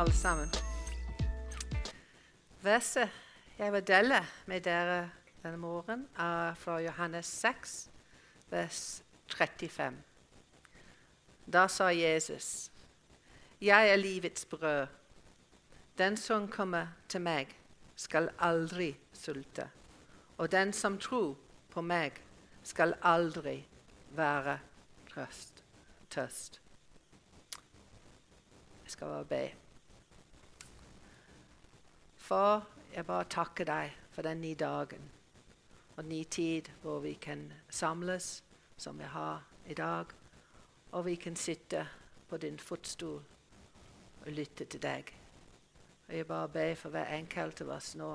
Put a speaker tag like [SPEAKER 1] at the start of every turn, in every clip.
[SPEAKER 1] alle sammen. Verset jeg vil dele med dere denne morgenen, er fra Johannes 6, vers 35. Da sa Jesus, 'Jeg er livets brød. Den som kommer til meg, skal aldri sulte.' 'Og den som tror på meg, skal aldri være trøst, tørst.' Jeg skal bare be. Far, jeg bare takker deg for den nye dagen og ny tid hvor vi kan samles som vi har i dag, og vi kan sitte på din fotstol og lytte til deg. Og Jeg bare ber for hver enkelt av oss nå,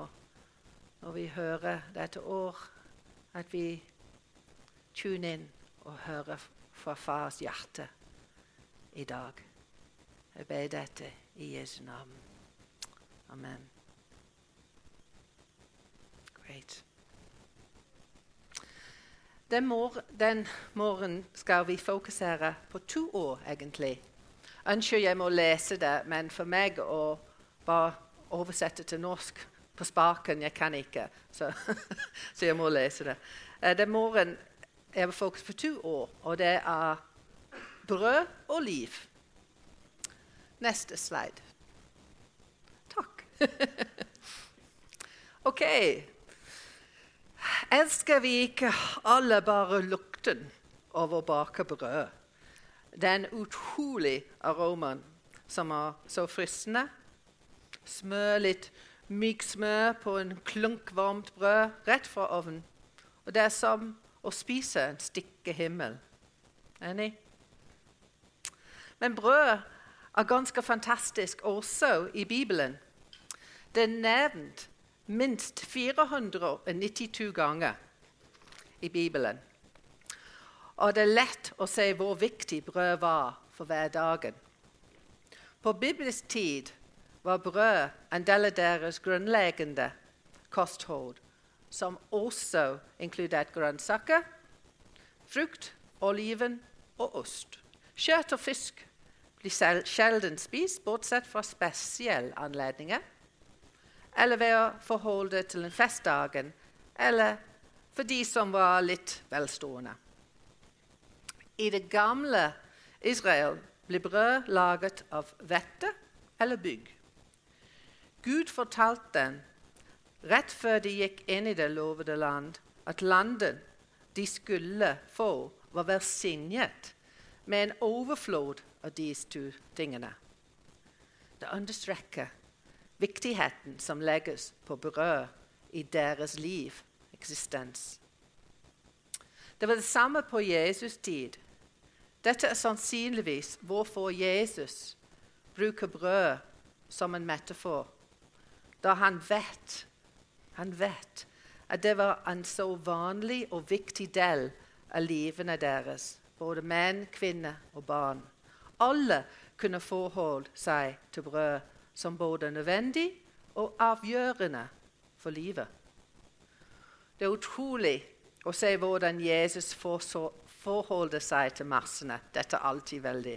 [SPEAKER 1] når vi hører dette år, at vi tuner inn og hører fra fars hjerte i dag. Jeg ber dette i Jesu navn. Amen. Great. Den, mor den morgenen skal vi fokusere på to år, egentlig. Unnskyld, jeg må lese det, men for meg å bare oversette til norsk på spaken Jeg kan ikke, så, så jeg må lese det. Uh, den morgenen jeg vil fokusere på to år, og det er brød og liv. Neste slide. Takk. OK. Elsker vi ikke alle bare lukten av å bake brød? Den utrolig aromaen som er så fristende. Smør litt myk smør på en klunk varmt brød rett fra ovnen. Og det er som å spise en stikke himmel. Enig? Men brød er ganske fantastisk også i Bibelen. Det er nevnt minst 492 ganger i Bibelen. Og det er lett å se hvor viktig brød var for hverdagen. På bibelsk tid var brød en del av deres grunnleggende kosthold, som også inkluderte grønnsaker, frukt, oliven og ost. Kjøtt og fisk blir sjelden spist, bortsett fra spesielle anledninger eller ved å forholde til en festdagen, eller for de som var litt velstående. I det gamle Israel ble brød laget av vette eller bygg. Gud fortalte dem rett før de gikk inn i det lovede land, at landet de skulle få, var velsignet med en overflod av disse to tingene. Det understreker viktigheten som legges på brød i deres liv, eksistens. Det var det samme på Jesus' tid. Dette er sannsynligvis hvorfor Jesus bruker brød som en metafor, da han vet, han vet at det var en så vanlig og viktig del av livene deres, både menn, kvinner og barn. Alle kunne forholde seg til brød som både nødvendig og avgjørende for livet. Det er utrolig å se hvordan Jesus forholder seg til massene. Dette er alltid veldig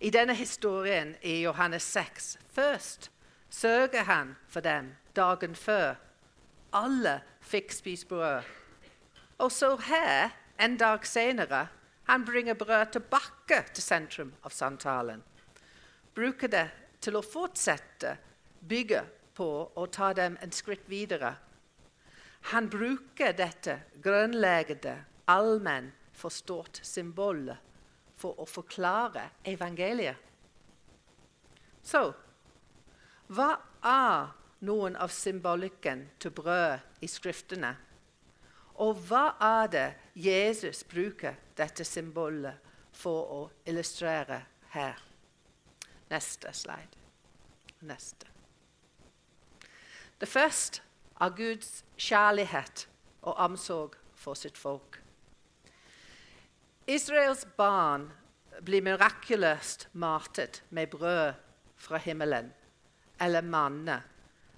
[SPEAKER 1] I denne historien i Johannes 6 først sørger han for dem dagen før. Alle fikk spise brød. Og så her, en dag senere, han bringer brød tilbake til sentrum av samtalen bruker det til å fortsette bygge på og ta dem en skritt videre. Han bruker dette grunnleggende, allmenn forstått symbolet for å forklare evangeliet. Så hva er noen av symbolikken til brød i Skriftene? Og hva er det Jesus bruker dette symbolet for å illustrere her? Neste slide. Neste. Det første er Guds kjærlighet og omsorg for sitt folk. Israels barn blir mirakuløst matet med brød fra himmelen eller manne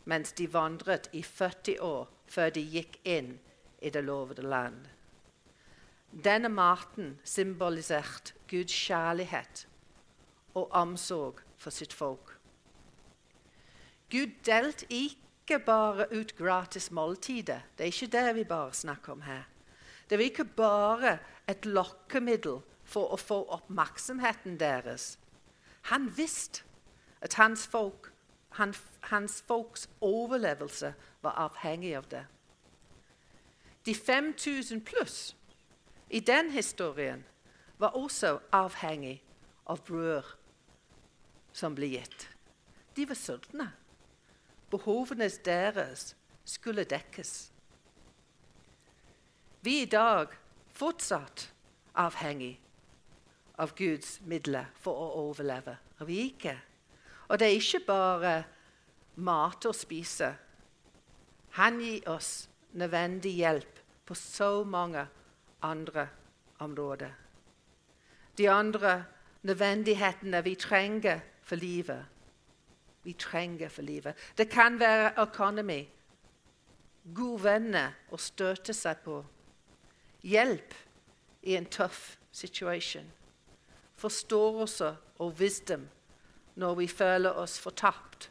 [SPEAKER 1] mens de vandret i 40 år før de gikk inn i det lovede land. Denne maten symboliserte Guds kjærlighet og omsorg for sitt folk. Gud delte ikke bare ut gratis måltider. Det er ikke det vi bare snakker om her. Det var ikke bare et lokkemiddel for å få oppmerksomheten deres. Han visste at hans, folk, han, hans folks overlevelse var avhengig av det. De 5000 pluss i den historien var også avhengig av brød som ble gitt. De var sultne. Behovene deres skulle dekkes. Vi i dag fortsatt avhengig av Guds midler for å overleve. Er vi ikke? Og det er ikke bare mat å spise. Han gir oss nødvendig hjelp på så mange andre områder. De andre nødvendighetene vi trenger for livet. Vi trenger for livet. Det kan være økonomi, gode venner å støtte seg på, hjelp i en tøff situasjon, forståelse og visdom når vi føler oss fortapt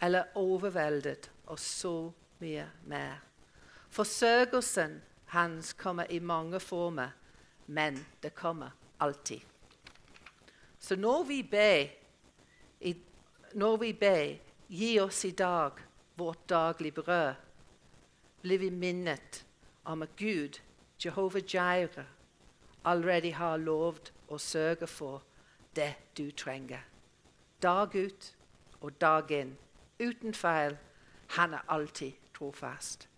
[SPEAKER 1] eller overveldet, og så mye mer. Forsørgelsen hans kommer i mange former, men det kommer alltid. Så når vi ber, når vi ber gi oss i dag vårt daglige brød, blir vi minnet om at Gud, Jehova Jaira, allerede har lovd å sørge for det du trenger. Dag ut og dag inn, uten feil. Han er alltid trofast.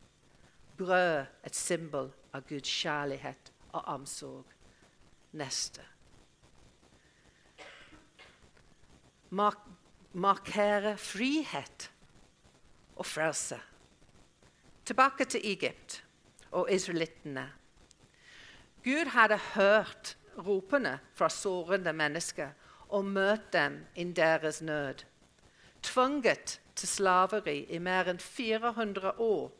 [SPEAKER 1] Brød et symbol av Guds kjærlighet og omsorg. Neste. Mark markere frihet og frelse. Tilbake til Egypt og israelittene. Gud hadde hørt ropene fra sårende mennesker og møtt dem i deres nød. Tvunget til slaveri i mer enn 400 år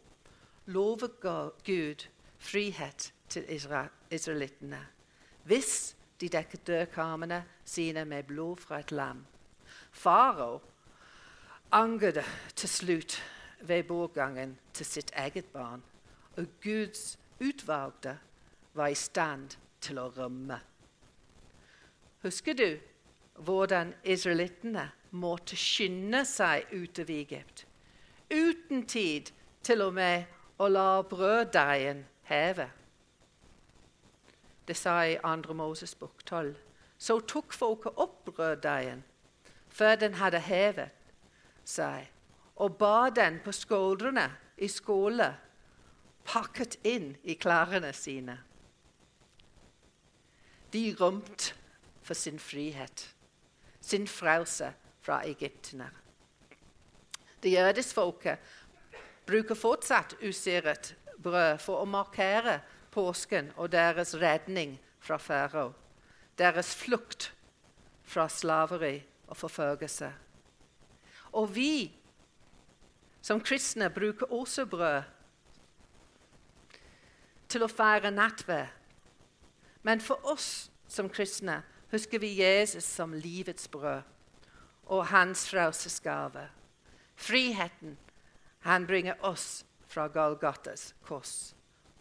[SPEAKER 1] lover Gud frihet til israelittene hvis de dekket dørkarmene sine med blod fra et lam. Farao angret til slutt ved bortgangen til sitt eget barn, og Guds utvalgte var i stand til å rømme. Husker du hvordan israelittene måtte skynde seg ut av Egypt uten tid til og med å la brøddeigen heve? Det sa i 2. Moses bok 12. Så tok folket opp brøddeigen før den hadde hevet seg, og bar den på skuldrene i skåler pakket inn i klærne sine. De rømte for sin frihet, sin frelse fra egypterne. Det jødiske folket bruker fortsatt usiret brød for å markere påsken og deres redning fra farao, deres flukt fra slaveri og forfølgelse. Og vi som kristne bruker også brød til å feire nattverd. Men for oss som kristne husker vi Jesus som livets brød og hans frelsesgave. Friheten han bringer oss fra Galgatas kors.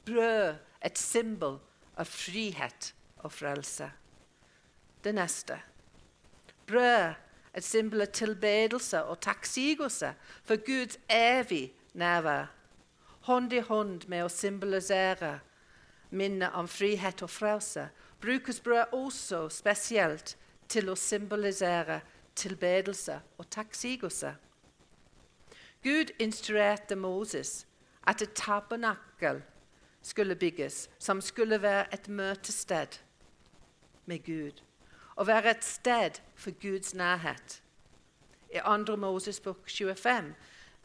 [SPEAKER 1] Brød, et symbol av frihet og frelse. Det neste. Brød, et symbol av tilbedelse og takksigelse for Guds evig nærvær. Hånd i hånd med å symbolisere minnet om frihet og frelse brukes brød også spesielt til å symbolisere tilbedelse og takksigelse. Gud instruerte Moses at et tabernakel skulle bygges, som skulle være et møtested med Gud. Og være et sted for Guds nærhet. I 2. Moses bok 25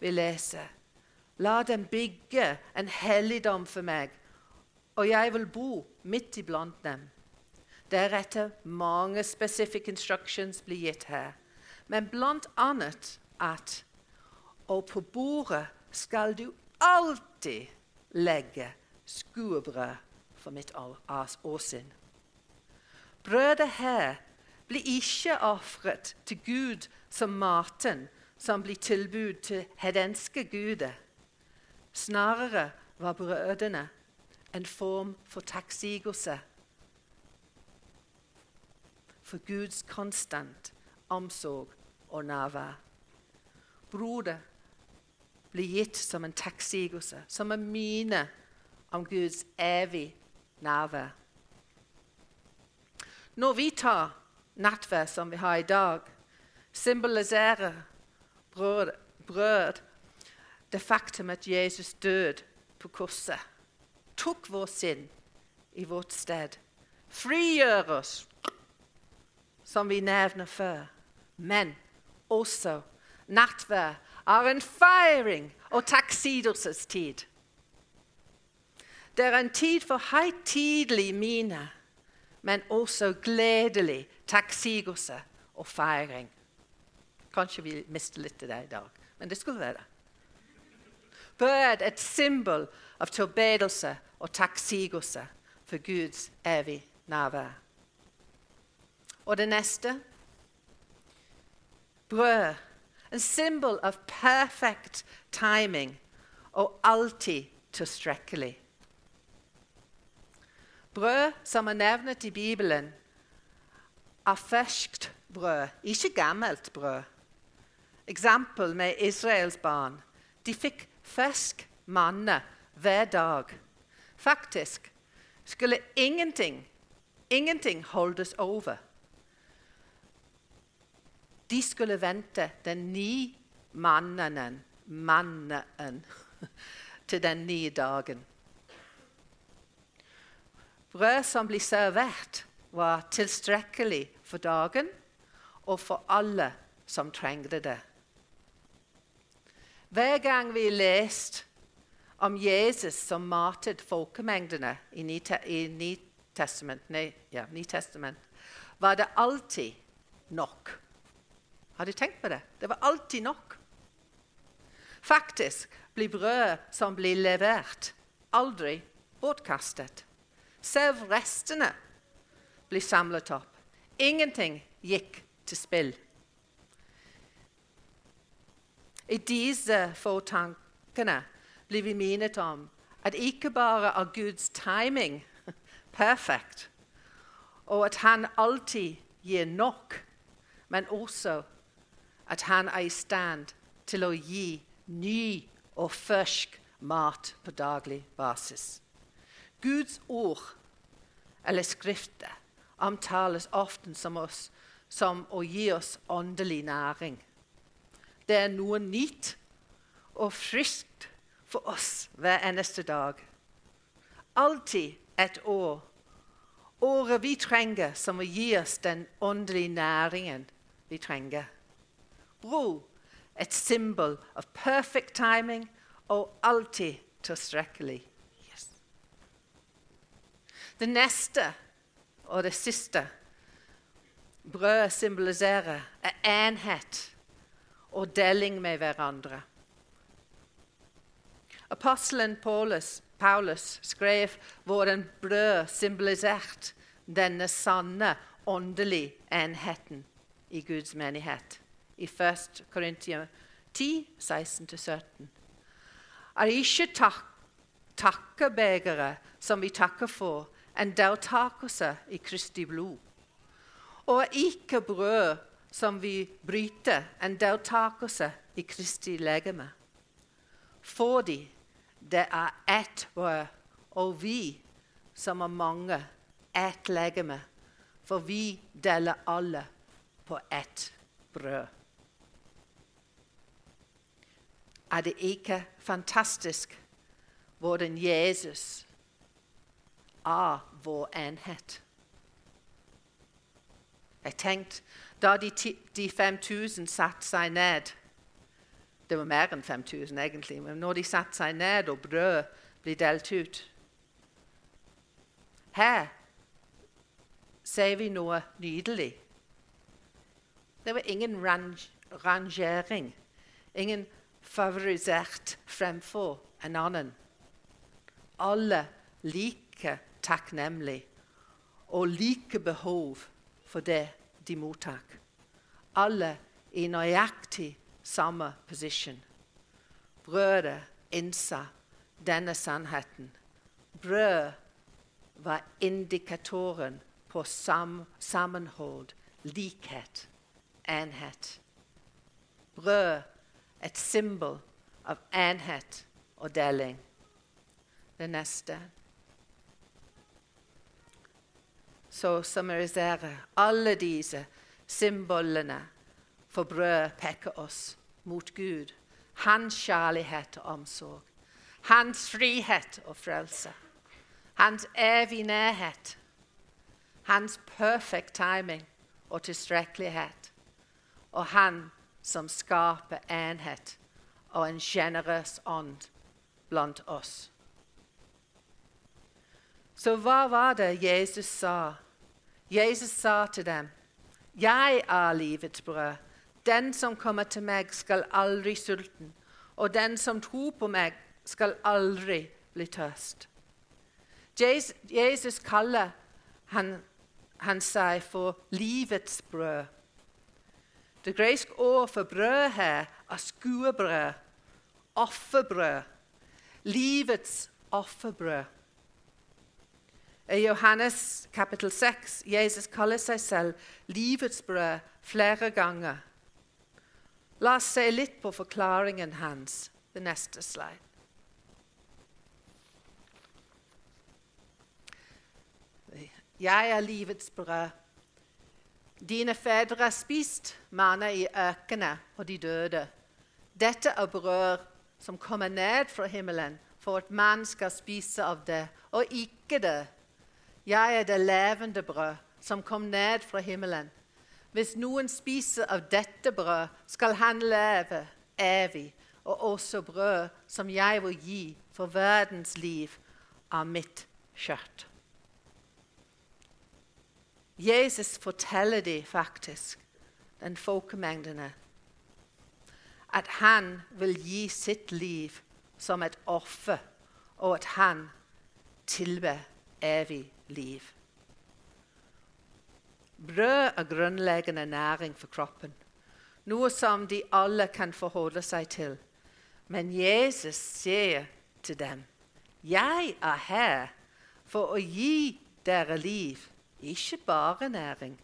[SPEAKER 1] vi leser La dem bygge en helligdom for meg, og jeg vil bo midt iblant dem. Deretter mange specific instructions blir gitt her, men blant annet at Og på bordet skal du alltid legge skuebrød for mitt åsyn. Brødet her blir ikke ofret til Gud som maten som blir tilbud til hedenske guder. Snarere var brødene en form for takksigelse for Guds konstant omsorg og nærvær. Brodet blir gitt som en takksigelse, som en mine om Guds evig nærvær. Når vi tar nattvær som vi har i dag, symboliserer brød, brød det faktum at Jesus døde på korset, tok vår sinn i vårt sted, frigjør oss, som vi nevner før, men også nattvær er en feiring og takksidelsestid. Det er en tid for høytidelig mine, men også gledelig takksigelse og feiring. Kanskje vi mister litt av det i dag, men det skulle være. Brød et symbol av tilbedelse og takksigelse for Guds er evig nærvær. Og det neste brød. En symbol av perfekt timing og alltid tilstrekkelig. Brød som er nevnt i Bibelen, er ferskt brød, ikke gammelt brød. Eksempel med Israels barn. De fikk fersk manne hver dag. Faktisk skulle ingenting, ingenting holdes over. De skulle vente den ni mannen, mannen til den nye dagen. Brød som blir servert, var tilstrekkelig for dagen og for alle som trengte det. Hver gang vi leste om Jesus som matet folkemengdene i Nytestamentet, ja, var det alltid nok. Har du tenkt på det? Det var alltid nok. Faktisk blir brød som blir levert, aldri bortkastet. Selv restene ble samlet opp. Ingenting gikk til spill. I disse få tankene blir vi minnet om at ikke bare er Guds timing perfekt, og at Han alltid gir nok, men også at Han er i stand til å gi ny og fersk mat på daglig basis. Guds ord, eller Skrifter, omtales ofte som, oss, som å gi oss åndelig næring. Det er noe nytt og friskt for oss hver eneste dag. Alltid et år. Året vi trenger som å gi oss den åndelige næringen vi trenger. Ro, et symbol av perfect timing og alltid tilstrekkelig. Det neste og det siste brødet symboliserer, er enhet og deling med hverandre. Apostelen Paulus, Paulus skrev hvordan brød symboliserte denne sanne åndelige enheten i Guds menighet. I 1. Korintia 10, 16-17. Er ikke tak takkebegeret som vi takker for, en deltakelse i Kristi blod? Og ikke brød som vi bryter, en deltakelse i Kristi legeme. Fordi det er ett brød, og vi som er mange, ett legeme. For vi deler alle på ett brød. Er det ikke fantastisk hvordan Jesus er vår enhet? Jeg tenkte da de, de 5000 satte seg ned Det var mer enn 5000, egentlig. Men når de satte seg ned og brød ble delt ut Her ser vi noe nydelig. Det var ingen rangering, ingen favorisert fremfor en annen. Alle like takknemlige og like behov for det de mottak. Alle i nøyaktig samme posisjon. Brødet innsa denne sannheten. Brød var indikatoren på sam sammenhold, likhet, enhet. Brød et symbol av enhet og deling. Det neste Så summariserer alle disse symbolene for brød peker oss mot Gud. Hans kjærlighet og omsorg. Hans frihet og frelse. Hans evige nærhet. Hans perfect timing og tilstrekkelighet. Og han som skaper enhet og en sjenerøs ånd blant oss. Så hva var det Jesus sa? Jesus sa til dem, 'Jeg er livets brød.' 'Den som kommer til meg, skal aldri sulten.' 'Og den som tror på meg, skal aldri bli tørst.' Jesus kaller han, han seg for livets brød. Det greske ordet for brød her er skuebrød, offerbrød. Livets offerbrød. I Johannes kapittel 6 Jesus kaller seg selv livets brød flere ganger. La oss se litt på forklaringen hans. Det neste slide. Jeg er livets brød. Dine fedre har spist manna i økene, og de døde. Dette er brød som kommer ned fra himmelen, for at man skal spise av det, og ikke det. Jeg er det levende brød som kom ned fra himmelen. Hvis noen spiser av dette brød, skal han leve evig, og også brød som jeg vil gi for verdens liv, av mitt skjørt. Jesus forteller de faktisk, den folkemengdene, at han vil gi sitt liv som et offer, og at han tilber evig liv. Brød er grunnleggende næring for kroppen, noe som de alle kan forholde seg til. Men Jesus sier til dem, 'Jeg er her for å gi dere liv.' Ikke bare næring.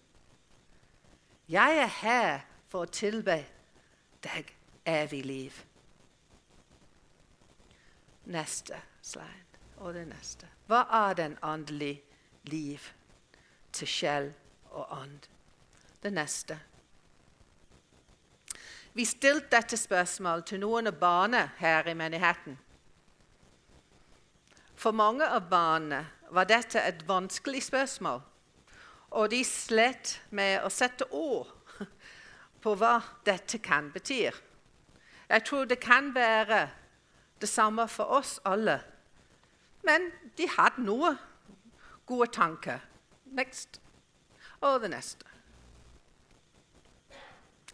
[SPEAKER 1] Jeg er her for å tilbe deg evig liv. Neste slide og det neste. Hva er den åndelige liv til sjel og ånd? Det neste. Vi stilte dette spørsmålet til noen av barna her i menigheten. For mange av barna var dette et vanskelig spørsmål og de slet med å sette ord på hva dette kan bety. Jeg tror det kan være det samme for oss alle. Men de hadde noe gode tanker. Next. Og det neste.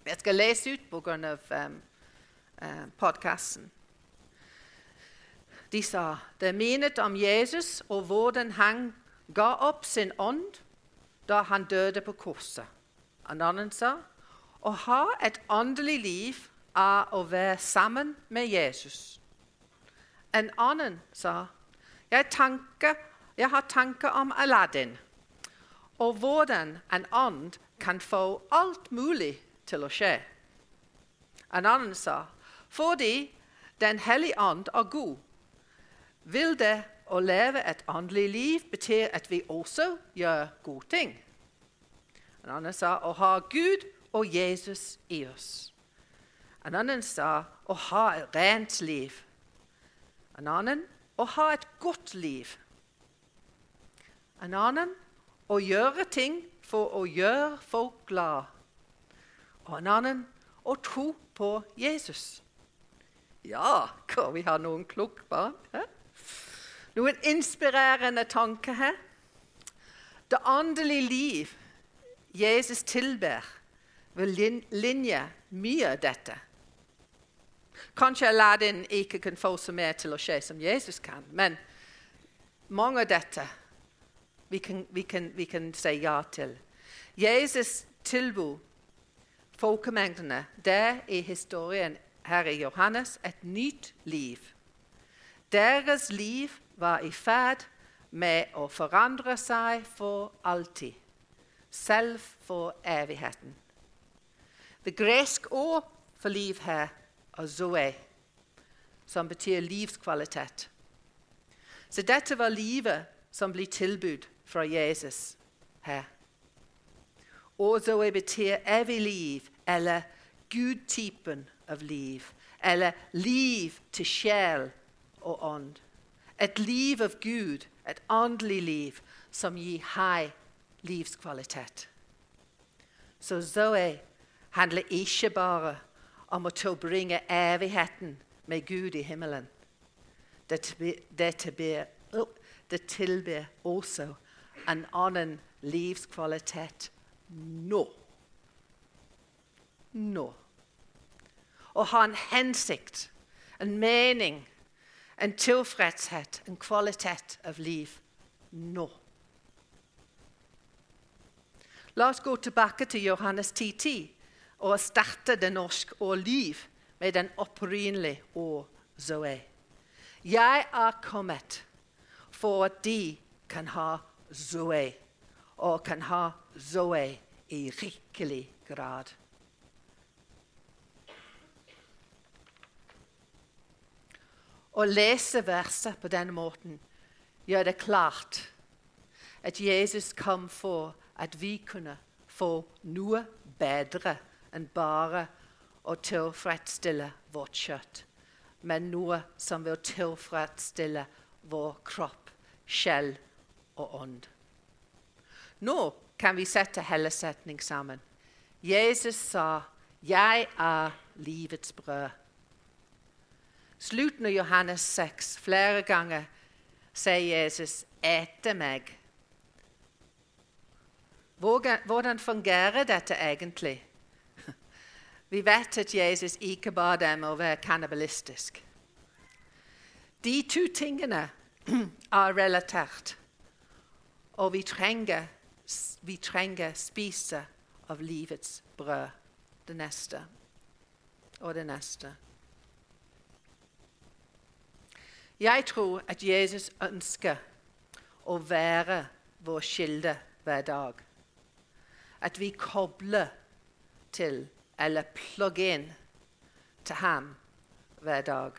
[SPEAKER 1] Jeg skal lese ut pga. Um, uh, podkasten. De sa det minnet om Jesus og hvordan han ga opp sin ånd da han døde på korset. En annen sa å ha et åndelig liv er å være sammen med Jesus. En annen sa jeg, tanker, jeg har tanker om Aladdin og hvordan en ånd kan få alt mulig til å skje. En annen sa fordi Den hellige ånd er god, vil det å leve et åndelig liv betyr at vi også gjør gode ting. En annen sa å ha Gud og Jesus i oss. En annen sa å ha et rent liv. En annen å ha et godt liv. En annen å gjøre ting for å gjøre folk glad. Og en annen å tro på Jesus. Ja, hva vi har noen kloke barn. He? Noen inspirerende tanker her. Det åndelige liv Jesus tilber, vil linje mye dette. Kanskje Aladdin ikke kan få så mye til å skje som Jesus kan, men mange av dette vi kan, vi kan, vi kan si ja til. Jesus tilbød folkemengdene, der i historien her i Johannes et nytt liv. Deres liv var i ferd med å forandre seg for alltid, selv for evigheten. Det greske ord for liv her er zoe, som betyr livskvalitet. Så dette var livet som ble tilbudt fra Jesus her. Og zoe betyr evig liv, eller gudtypen av liv, eller liv til sjel og ånd. Et liv av Gud, et åndelig liv, som gir høy livskvalitet. Så Zoe handler ikke bare om å tilbringe evigheten med Gud i himmelen. Det, tilbyr, tilbyr også en annen livskvalitet nå. Nå. Å ha en hensikt, en mening, en tilfredshet, en kvalitet av liv nå. La oss gå tilbake til Johannes 10.10 10, og starte det norske og liv med den opprinnelige ord Zoe. Jeg er kommet for at de kan ha Zoe, og kan ha Zoe i rikelig grad. Å lese verset på denne måten gjør det klart at Jesus kom for at vi kunne få noe bedre enn bare å tilfredsstille vårt kjøtt, men noe som vil tilfredsstille vår kropp, sjel og ånd. Nå kan vi sette hele setning sammen. Jesus sa, 'Jeg er livets brød'. Slutten av Johannes 6. Flere ganger sier Jesus, 'Ete meg'. Hvordan fungerer dette egentlig? Vi vet at Jesus ikke ba dem å være kannibalistisk. De to tingene er relatert, og vi trenger, vi trenger spise av livets brød. Det neste og det neste. Jeg tror at Jesus ønsker å være vår kilde hver dag. At vi kobler til eller plugg inn til ham hver dag.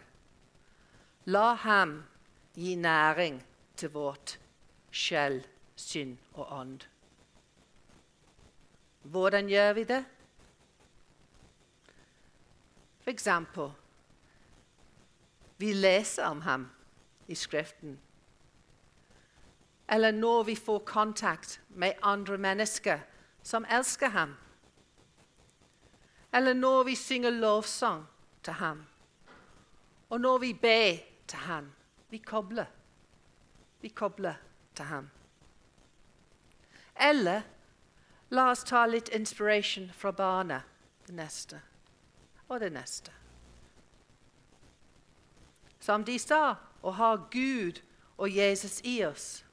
[SPEAKER 1] La ham gi næring til vårt sjel, synd og ånd. Hvordan gjør vi det? For eksempel vi leser om ham i Skriften. Eller når vi får kontakt med andre mennesker som elsker ham. Eller når vi synger lovsang til ham. Og når vi ber til ham. Vi kobler. Vi kobler til ham. Eller la oss ta litt inspiration fra barna. Det neste og det neste. Som de sa, å ha Gud og Jesus i oss.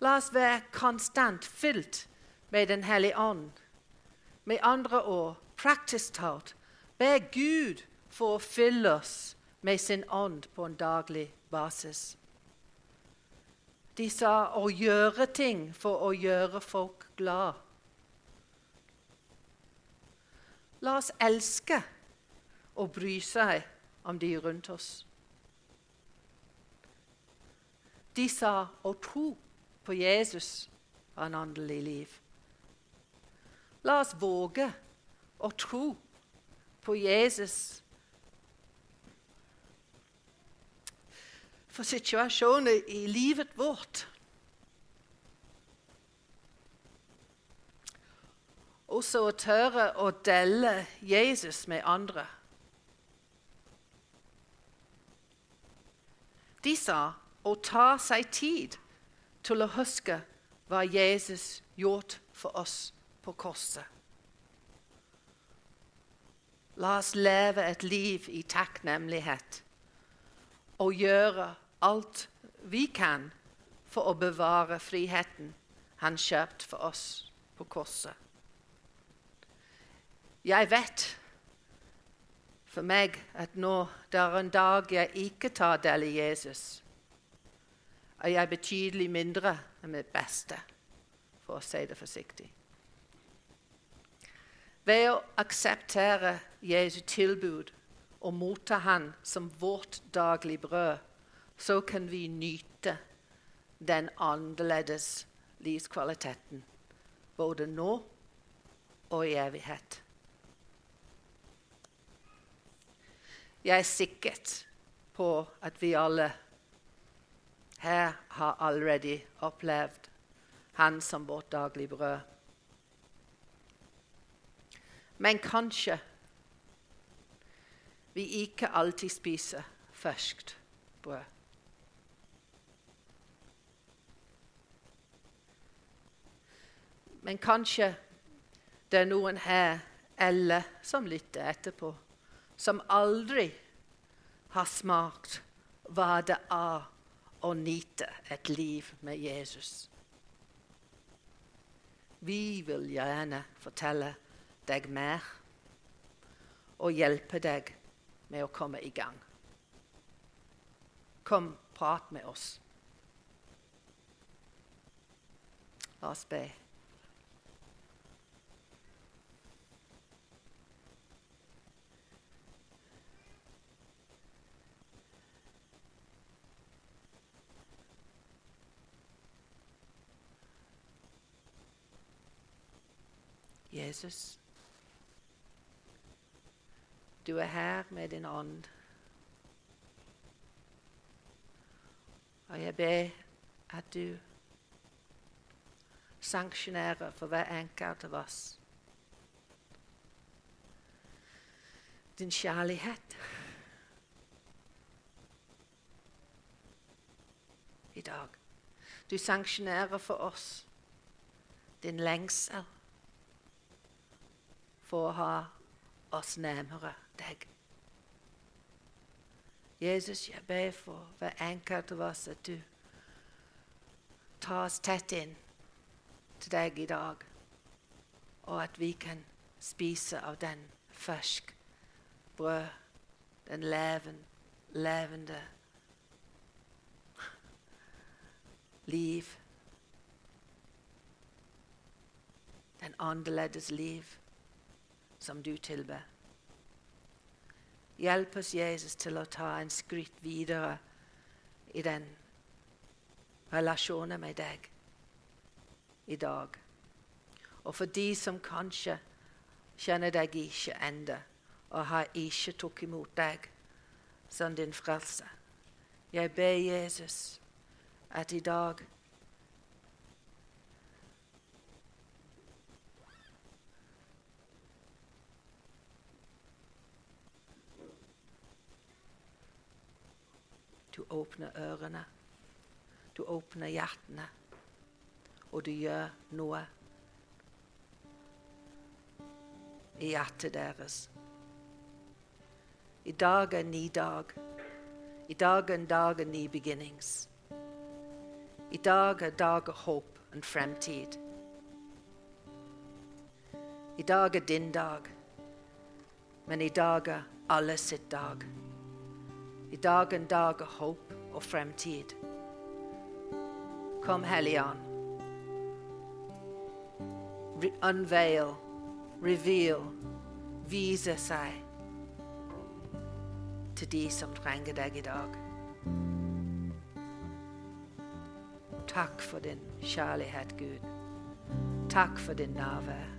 [SPEAKER 1] La oss være konstant fylt med Den hellige ånd. Med andre ord, praktisk talt, be Gud for å fylle oss med sin ånd på en daglig basis. De sa å gjøre ting for å gjøre folk glad. La oss elske og bry seg om de rundt oss. De sa å tro på Jesus var en åndelig liv. La oss våge å tro på Jesus for situasjoner i livet vårt. Også å tørre å dele Jesus med andre. De sa å ta seg tid til å huske hva Jesus gjorde for oss på korset. La oss leve et liv i takknemlighet og gjøre alt vi kan for å bevare friheten han kjøpte for oss på korset. Jeg vet for meg at nå det er en dag jeg ikke tar del i Jesus, er jeg betydelig mindre enn mitt beste, for å si det forsiktig. Ved å akseptere Jesu tilbud og motta Han som vårt daglige brød, så kan vi nyte den annerledes livskvaliteten både nå og i evighet. Jeg er sikker på at vi alle her har allerede opplevd Han som vårt daglige brød. Men kanskje vi ikke alltid spiser ferskt brød. Men kanskje det er noen her eller som lytter etterpå, som aldri har smakt hva det er å nyte et liv med Jesus. Vi vil gjerne fortelle deg mer og hjelpe deg med å komme i gang. Kom, prat med oss. La oss be. Jesus. Du er her med din ånd. Og jeg ber at du sanksjonerer for hver enkelt av oss din kjærlighet i dag. Du sanksjonerer for oss din lengsel for å ha oss nærmere deg. Jesus, jeg ber for hver enkelt av oss at du tar oss tett inn til deg i dag, og at vi kan spise av den fersk brød, den leven, levende liv. Den annerledes liv som du tilber. Hjelp oss, Jesus, til å ta en skritt videre i den relasjonen med deg i dag. Og for de som kanskje kjenner deg ikke ennå, og har ikke tatt imot deg som din frelse. Jeg ber Jesus at i dag Du åpner ørene, du åpner hjertene, og du gjør noe i hjertet deres. I dag er en ny dag. I dag er en dag en ny beginnings. I dag er dag håp og fremtid. I dag er din dag, men i dag er alle sitt dag. I dag en dag håp og fremtid. Kom, Hellige Ånd. Re unveil, reveal, vise seg til de som trenger deg i dag. Takk for din kjærlighet, Gud. Takk for din nærvær.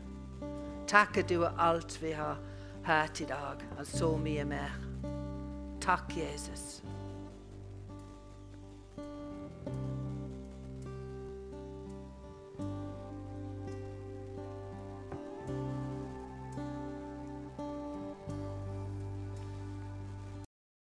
[SPEAKER 1] Takk at du er alt vi har hørt i dag, og så mye mer. Takk, Jesus.